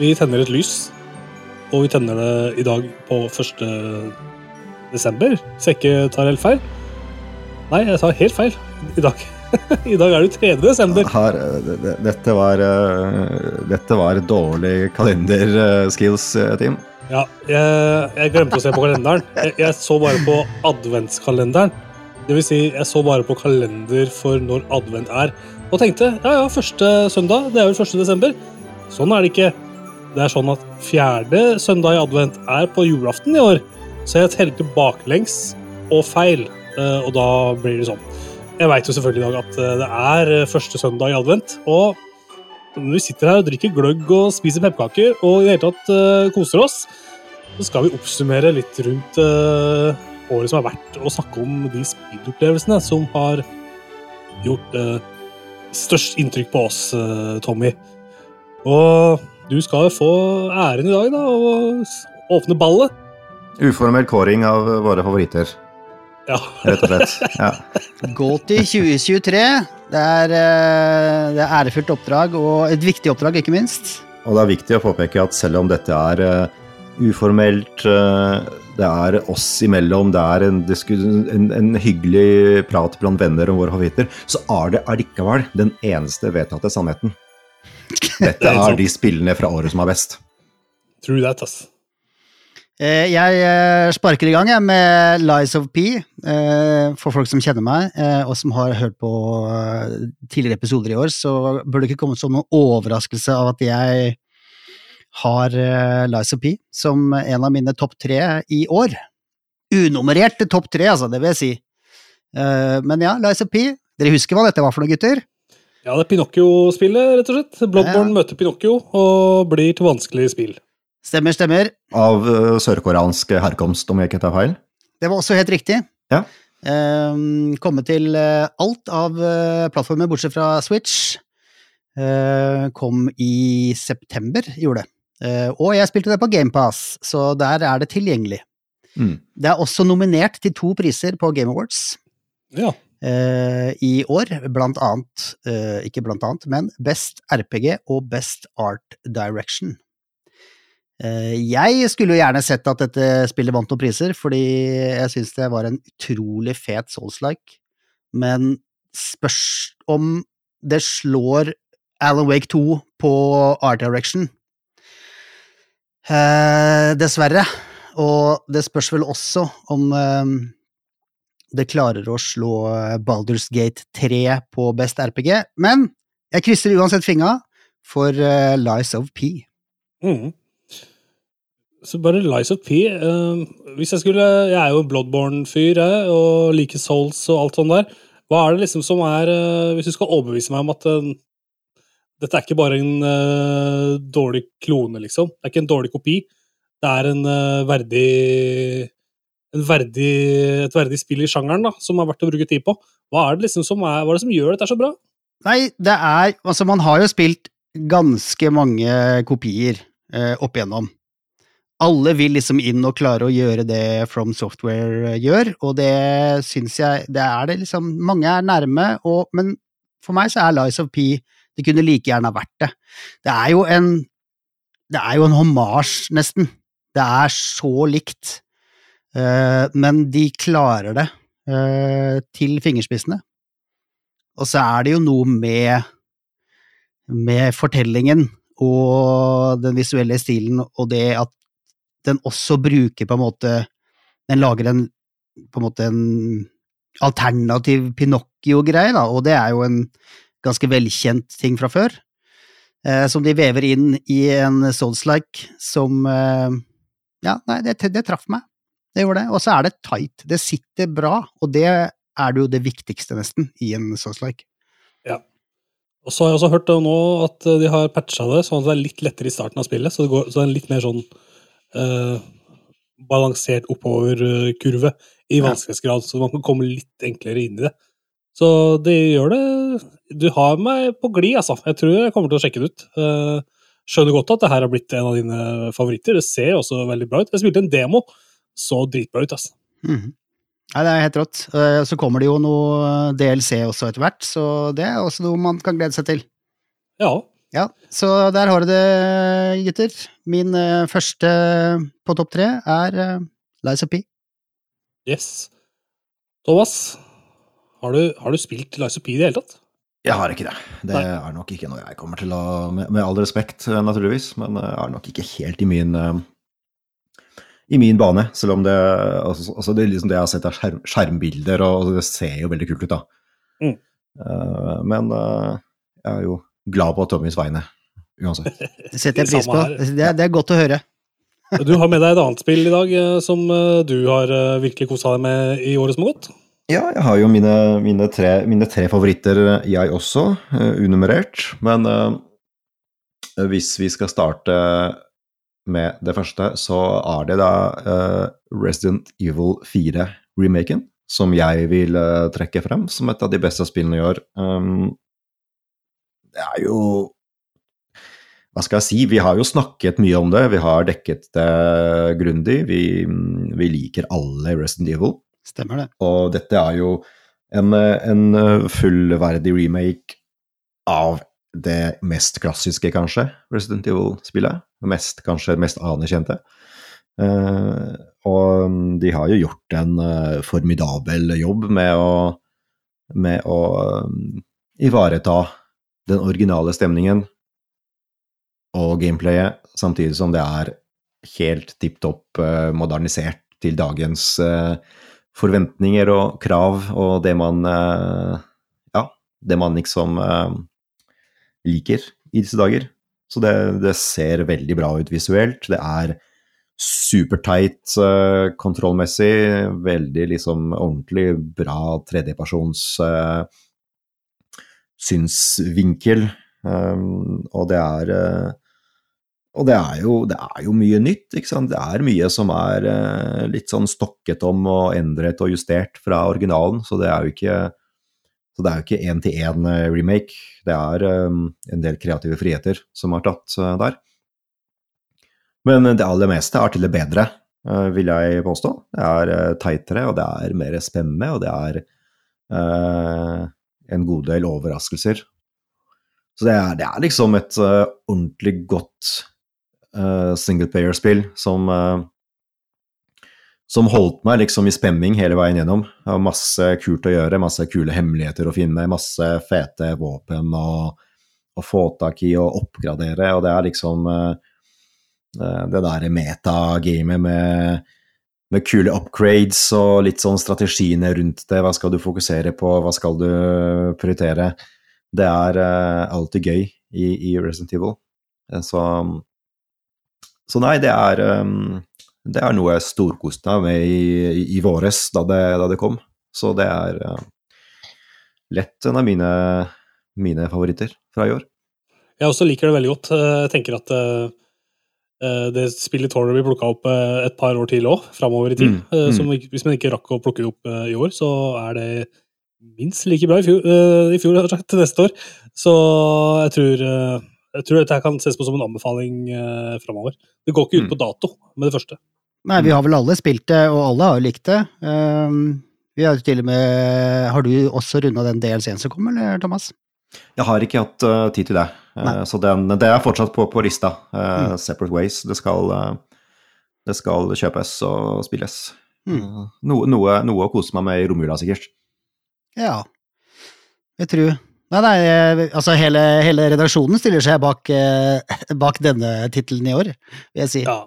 Vi tenner et lys, og vi tenner det i dag på 1. desember, ikke tar helt feil. Nei, jeg tar helt feil i dag. I dag er det 3. desember. Her, det- dette var eh, Dette var dårlig kalenderskills, eh, Team. Ja, jeg, jeg glemte å se på kalenderen. Jeg, jeg så bare på adventskalenderen. Det vil si, jeg så bare på kalender for når advent er, og tenkte ja, ja, første søndag, det er vel 1. desember. Sånn er det ikke. Det er sånn at fjerde søndag i advent er på julaften i år, så jeg telte baklengs og feil, eh, og da blir det sånn. Jeg veit jo selvfølgelig i dag at eh, det er eh, første søndag i advent, og når vi sitter her og drikker gløgg og spiser pepperkaker og i det hele tatt koser oss, så skal vi oppsummere litt rundt året som har vært, og snakke om de speedopplevelsene som har gjort størst inntrykk på oss, Tommy. Og du skal få æren i dag, da, å åpne ballet. Uformell kåring av våre favoritter, Ja. rett og slett. Ja. Gå til 2023. Det er, eh, det er ærefullt oppdrag, og et viktig oppdrag, ikke minst. Og det er viktig å påpeke at selv om dette er eh, uformelt, eh, det er oss imellom, det er en, en, en hyggelig prat blant venner om våre favoritter, så er det allikevel den eneste vedtatte sannheten. Dette er er de spillene fra året som er best. True that, ass. Eh, Jeg eh, sparker i gang jeg, med Lies of P, eh, for folk som kjenner meg, eh, og som har hørt på tidligere episoder i år, så burde det ikke komme som noen overraskelse av at jeg har Lies of P som en av mine topp tre i år. Unummerert topp tre, altså, det vil jeg si. Eh, Men ja, Lies of P. Dere husker hva dette var for noe, gutter? Ja, det er Pinocchio-spillet, rett og slett. Bloodborne Ja. møter Pinocchio og blir til vanskelig spill. Stemmer, stemmer. Av uh, sørkoreansk herkomst, om jeg ikke tar feil. Det var også helt riktig. Ja. Ehm, komme til uh, alt av uh, plattformer, bortsett fra Switch. Eh, kom i september, gjorde det. Eh, og jeg spilte det på GamePass, så der er det tilgjengelig. Mm. Det er også nominert til to priser på Game Awards Ja. Eh, i år, blant annet, eh, ikke blant annet, men Best RPG og Best Art Direction. Eh, Jeg skulle jo gjerne sett at dette spillet vant noen priser, fordi jeg syns det var en utrolig fet Souls-like, men spørs om det slår Alan Wake 2 på Art Direction. Eh, dessverre. Og det spørs vel også om eh, det klarer å slå Baldur's Gate 3 på Best RPG, men jeg krysser uansett fingra for uh, Lies of P. Mm. Så bare Lies of P uh, Hvis jeg skulle Jeg er jo en Bloodborne-fyr, jeg, og liker Souls og alt sånt der. Hva er det liksom som er uh, Hvis du skal overbevise meg om at eh, dette er ikke bare en eh, dårlig klone, liksom. Det er ikke en dårlig kopi. Det er en eh, verdig verdig, et verdig spill i sjangeren da, som er verdt å bruke tid på. Hva er det liksom som, er, hva er det som gjør dette så bra? Nei, det er Altså, man har jo spilt ganske mange kopier eh, opp igjennom. Alle vil liksom inn og klare å gjøre det From Software eh, gjør, og det syns jeg Det er det liksom Mange er nærme, og, men for meg så er Lies of P Det kunne like gjerne vært det. Det er jo en Det er jo en hommage, nesten. Det er så likt. Eh, men de klarer det eh, til fingerspissene. Og så er det jo noe med, med fortellingen og den visuelle stilen, og det at den også bruker på en måte Den lager en på en måte en alternativ Pinocchio-greie, og det er jo en ganske velkjent ting fra før. Eh, som de vever inn i en Souls-like som Ja, nei, det, det traff meg. Det gjorde det. Og så er det tight. Det sitter bra, og det er det jo det viktigste, nesten, i en Souls-like. Og så har jeg også hørt nå at de har patcha det, sånn at det er litt lettere i starten av spillet. Så det, går, så det er en litt mer sånn eh, balansert oppoverkurve i Ja. vanskelighetsgrad, så man kan komme litt enklere inn i det. Så det gjør det Du har meg på glid, altså. Jeg tror jeg kommer til å sjekke det ut. Eh, skjønner godt at det her har blitt en av dine favoritter. Det ser også veldig bra ut. Jeg spilte en demo. Så dritbra ut, altså. Mm. Nei, det er helt rått. Eh, Så kommer det jo noe DLC også etter hvert, så det er også noe man kan glede seg til. Ja. Ja, så der har du det, gutter. Min eh, første på topp tre er Lies of P. Yes. Thomas, har du, har du spilt Lies of P i det hele tatt? Jeg har ikke det. Det Nei. er nok ikke noe jeg kommer til å Med, med all respekt, eh, naturligvis, men det er nok ikke helt i min eh, i min bane, selv om det altså, altså det, er liksom det jeg har sett av skjerm, skjermbilder, og det ser jo veldig kult ut, da. Mm. Uh, men uh, jeg er jo glad på Tommys vegne, uansett. Det setter jeg pris på. Det er, det er godt å høre. Du har med deg et annet spill i dag eh, som du har virkelig kosa deg med i året som har gått. Ja, jeg har jo mine, mine, tre, mine tre favoritter, jeg også, eh, unummerert. Men eh, hvis vi skal starte med det første, så er det da uh, Resident Evil 4-remaken som jeg vil uh, trekke frem som et av de beste spillene i år. Um, det er jo Hva skal jeg si? Vi har jo snakket mye om det, vi har dekket det grundig. Vi, vi liker alle Resident Evil. Stemmer det. Og dette er jo en, en fullverdig remake av det mest klassiske, kanskje, Resident Evil-spillet. Mest, kanskje mest anerkjente. Uh, og de har jo gjort en uh, formidabel jobb med å, med å um, ivareta den originale stemningen og gameplayet, samtidig som det er helt tipp topp uh, modernisert til dagens forventninger og krav og det man Ja, det man liksom liker i disse dager. Så det, det ser veldig bra ut visuelt. Det er superteit uh, kontrollmessig. Veldig liksom ordentlig bra tredjepersons uh, synsvinkel. Um, og det er uh, og det er, jo, det er jo mye nytt, ikke sant. Det er mye som er litt sånn stokket om og endret og justert fra originalen, så det er jo ikke så det er jo ikke én-til-én remake. Det er um, en del kreative friheter som er tatt uh, der. Men det aller meste er til det bedre, uh, vil jeg påstå. Det er uh, tightere, og det er mer spennende, og det er en god del overraskelser. Så det er, det er liksom et ordentlig godt singleplayer-spill som som holdt meg liksom i spenning hele veien gjennom. Det var masse kult å gjøre, masse kule hemmeligheter å finne, masse fete våpen å, få tak i og oppgradere, og det er liksom uh, det der metagamet med, med kule upgrades og litt sånn strategiene rundt det. Hva skal du fokusere på, hva skal du prioritere? Det er uh, alltid gøy i, i Resident Evil. Så, så nei, det er um, det er noe jeg storkoste meg med i, i, i våres, da det, da det, kom. Så det er uh, lett en av mine, mine, favoritter fra i år. Jeg også liker det veldig godt. Jeg tenker at uh, det spillet tåler å bli plukka opp et par år til òg, framover i tid. Mm, mm. Som, hvis man ikke rakk å plukke det opp i år, så er det minst like bra i fjor, i fjor til neste år. Så jeg tror jeg tror dette kan ses på som en anbefaling uh, framover. Det går ikke ut på dato med det første. Nei, vi har vel alle spilt det, og alle har jo likt det. Um, vi har jo til og med Har du også runda den DLC-en som kom, eller, Thomas? Jeg har ikke hatt uh, tid til det, uh, så den, det er fortsatt på, på lista. Mm. Separate Ways. Det skal, det skal kjøpes og spilles. Mm. Noe, noe, noe, å kose meg med i romjula, sikkert. Ja, jeg tror Nei, nei, altså hele, hele redaksjonen stiller seg bak, bak denne tittelen i år, vil jeg si. Ja.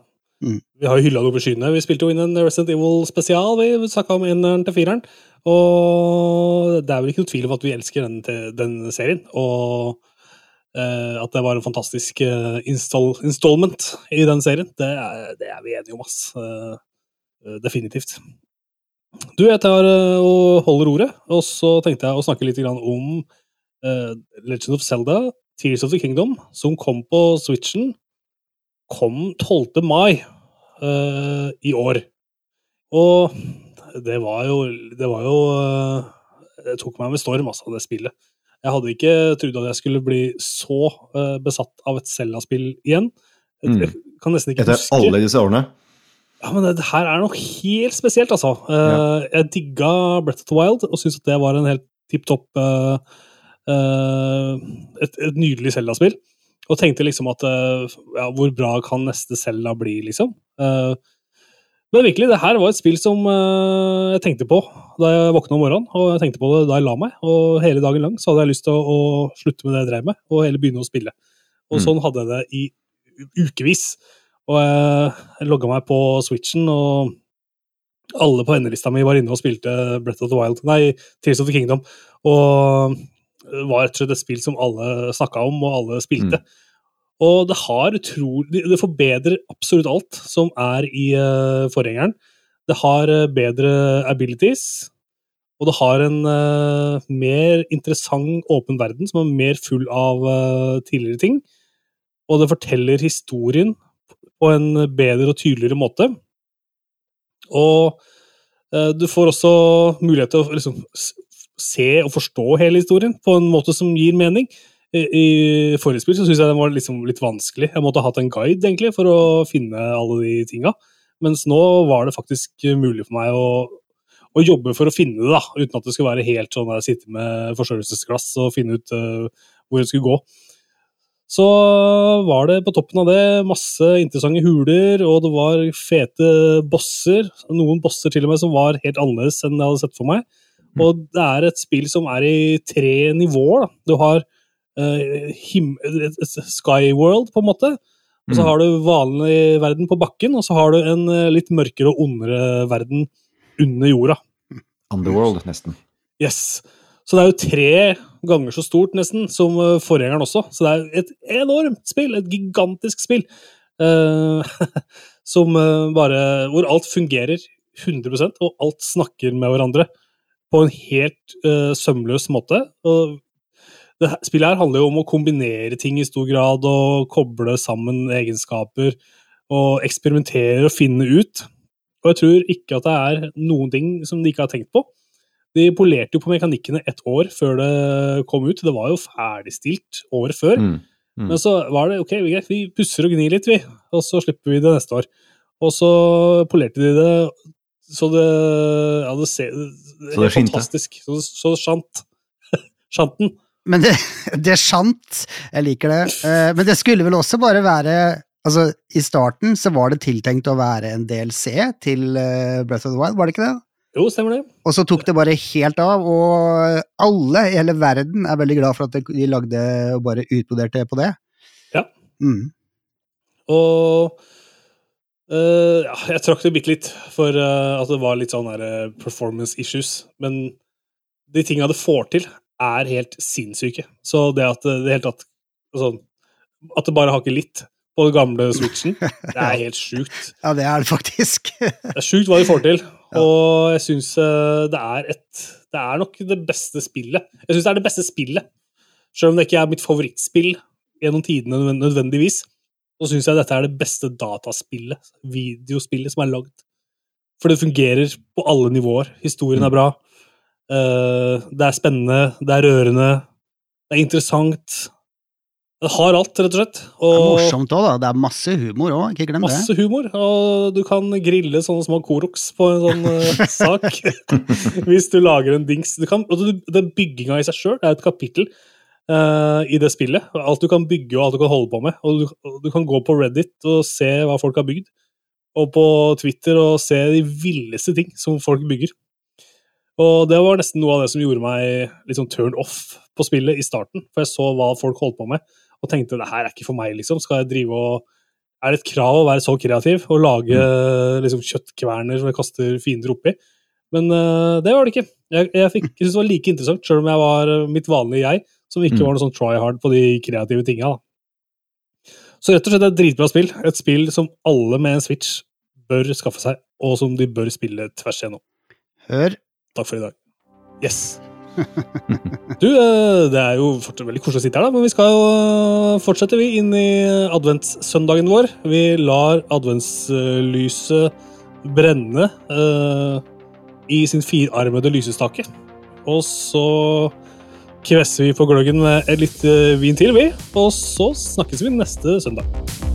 Mm. Vi har jo hylla det opp skyene. Vi spilte jo inn en Resident Evil-spesial. Vi snakka om eneren til fireren. Og det er vel ikke noe tvil om at vi elsker den, den serien. Og uh, at det var en fantastisk eh, install, installment i den serien, det er, det er vi enige om, ass. Uh, definitivt. Du, jeg tar og holder ordet, og så tenkte jeg å snakke litt om Legend of Zelda, Tears of the Kingdom, som kom på Switchen, kom 12. mai uh, i år. Og det var jo Det var jo uh, Det tok meg med storm, altså, det spillet. Jeg hadde ikke trodd at jeg skulle bli så besatt av et Zelda-spill igjen. Mm. Jeg kan nesten ikke Etter huske alle disse årene? Ja, men det her er noe helt spesielt, altså. Ja. Jeg digga Breath of the Wild og syntes at det var en helt tipp topp Uh, et, et, nydelig Zelda-spill. Og tenkte liksom at eh, ja, hvor bra kan neste Selda bli, liksom? Eh, men virkelig, det her var et spill som eh, jeg tenkte på da jeg våkna om morgenen, og jeg tenkte på det da jeg la meg. Og hele dagen lang så hadde jeg lyst til å, å slutte med det jeg drev med, og heller begynne å spille. Og Mm. sånn hadde jeg det i ukevis. Og jeg logga meg på Switchen, og alle på endelista mi var inne og spilte Breath of the Wild, nei, Tears of the Kingdom. Og var rett og slett et spill som alle snakka om, og alle spilte. Og det har utrolig Det forbedrer absolutt alt som er i uh, forgjengeren. Det har eh, bedre abilities, og det har en uh, mer interessant åpen verden som er mer full av uh, tidligere ting. Og det forteller historien på en bedre og tydeligere måte. Og uh, du får også mulighet til å liksom, se og forstå hele historien på en måte som gir mening. I, forrige spill så syns jeg den var liksom litt vanskelig. Jeg måtte ha hatt en guide egentlig for å finne alle de tinga. Mens nå var det faktisk mulig for meg å, å jobbe for å finne det, da, uten at det skulle være helt sånn å sitte med forstørrelsesglass og finne ut uh, hvor det skulle gå. Så var det på toppen av det masse interessante huler, og det var fete bosser. Noen bosser til og med som var helt annerledes enn jeg hadde sett for meg. Og det er et spill som er i tre nivåer. Da. Du har uh, Skyworld, på en måte. Og så Mm. har du vanlig verden på bakken, og så har du en eh, litt mørkere og ondere verden under jorda. Underworld, nesten. Yes. Så det er jo tre ganger så stort, nesten, som eh, forgjengeren også. Så det er et enormt spill, et gigantisk spill. uh, som bare Hvor alt fungerer 100% og alt snakker med hverandre på en helt uh, sømløs måte. Og det her- spillet her handler jo om å kombinere ting i stor grad, og koble sammen egenskaper, og eksperimentere og finne ut. Og jeg tror ikke at det er noen ting som de ikke har tenkt på. De polerte jo på mekanikkene ett år før det kom ut. Det var jo ferdigstilt året før. Mm. Mm. Men så var det ok, greit, vi pusser og gnir litt, vi. Og så slipper vi det neste år. Og så polerte de det så det Ja, det ser det er Så det helt skinte. fantastisk. Så, så sjant. Sjanten. Men det, det er sant, jeg liker det. Eh, Men det skulle vel også bare være Altså, i starten så var det tiltenkt å være en DLC til eh, Breath of the Wild, var det ikke det? Jo, stemmer det. Og så tok det bare helt av, og alle i hele verden er veldig glad for at de lagde og bare utbroderte på det. Ja. Mm. Og eh, ja, jeg trakk det bitte litt for uh, at det var litt sånn der, eh, performance issues. Men de tinga det får til, er helt sinnssyke. Så det at det, helt tatt altså, At det bare hakker litt på den gamle switchen, det er helt sjukt. Ja, det er det faktisk. Det er sjukt hva de får til, Ja. og jeg syns det er et Det er nok det beste spillet. Jeg syns det er det beste spillet. Selv om det ikke er mitt favorittspill gjennom tidene nødvendigvis, så syns jeg dette er det beste dataspillet, videospillet, som er lagd. For det fungerer på alle nivåer. Historien er bra. eh, det er spennende, det er rørende, det er interessant. Det har alt, rett og slett. Det er morsomt òg, da. Det er masse humor òg, ikke glem det. Masse humor, og du kan grille sånne små Koroks på en sånn uh, sak. Hvis du lager en dings. Du kan, og du, den bygginga i seg sjøl er et kapittel eh, i det spillet. Alt du kan bygge og alt du kan holde på med. Og du, du kan gå på Reddit og se hva folk har bygd. Og på Twitter og se de villeste ting som folk bygger. Og det var nesten noe av det som gjorde meg litt sånn turn off på spillet i starten. For jeg så hva folk holdt på med, og tenkte det her er ikke for meg, liksom. Skal jeg drive og er det et krav å være så kreativ og lage liksom, kjøttkverner som jeg kaster fiender oppi? Men uh, det var det ikke. Jeg, jeg, fikk, jeg synes det var like interessant, selv om jeg var eh, mitt vanlige jeg, som ikke Mm. var noe sånn try hard på de kreative tinga. Så rett og slett et dritbra spill. Et spill som alle med en Switch bør skaffe seg, og som de bør spille tvers igjennom. Hør. Takk for i dag. Yes. Du, eh, det er jo veldig koselig å sitte her, da, men vi skal jo eh, fortsette vi inn i adventssøndagen vår. Vi lar adventslyset brenne uh, i sin firarmede lysestake. Og så kvesser vi på gløggen med litt vin til, vi. Og så snakkes vi neste søndag.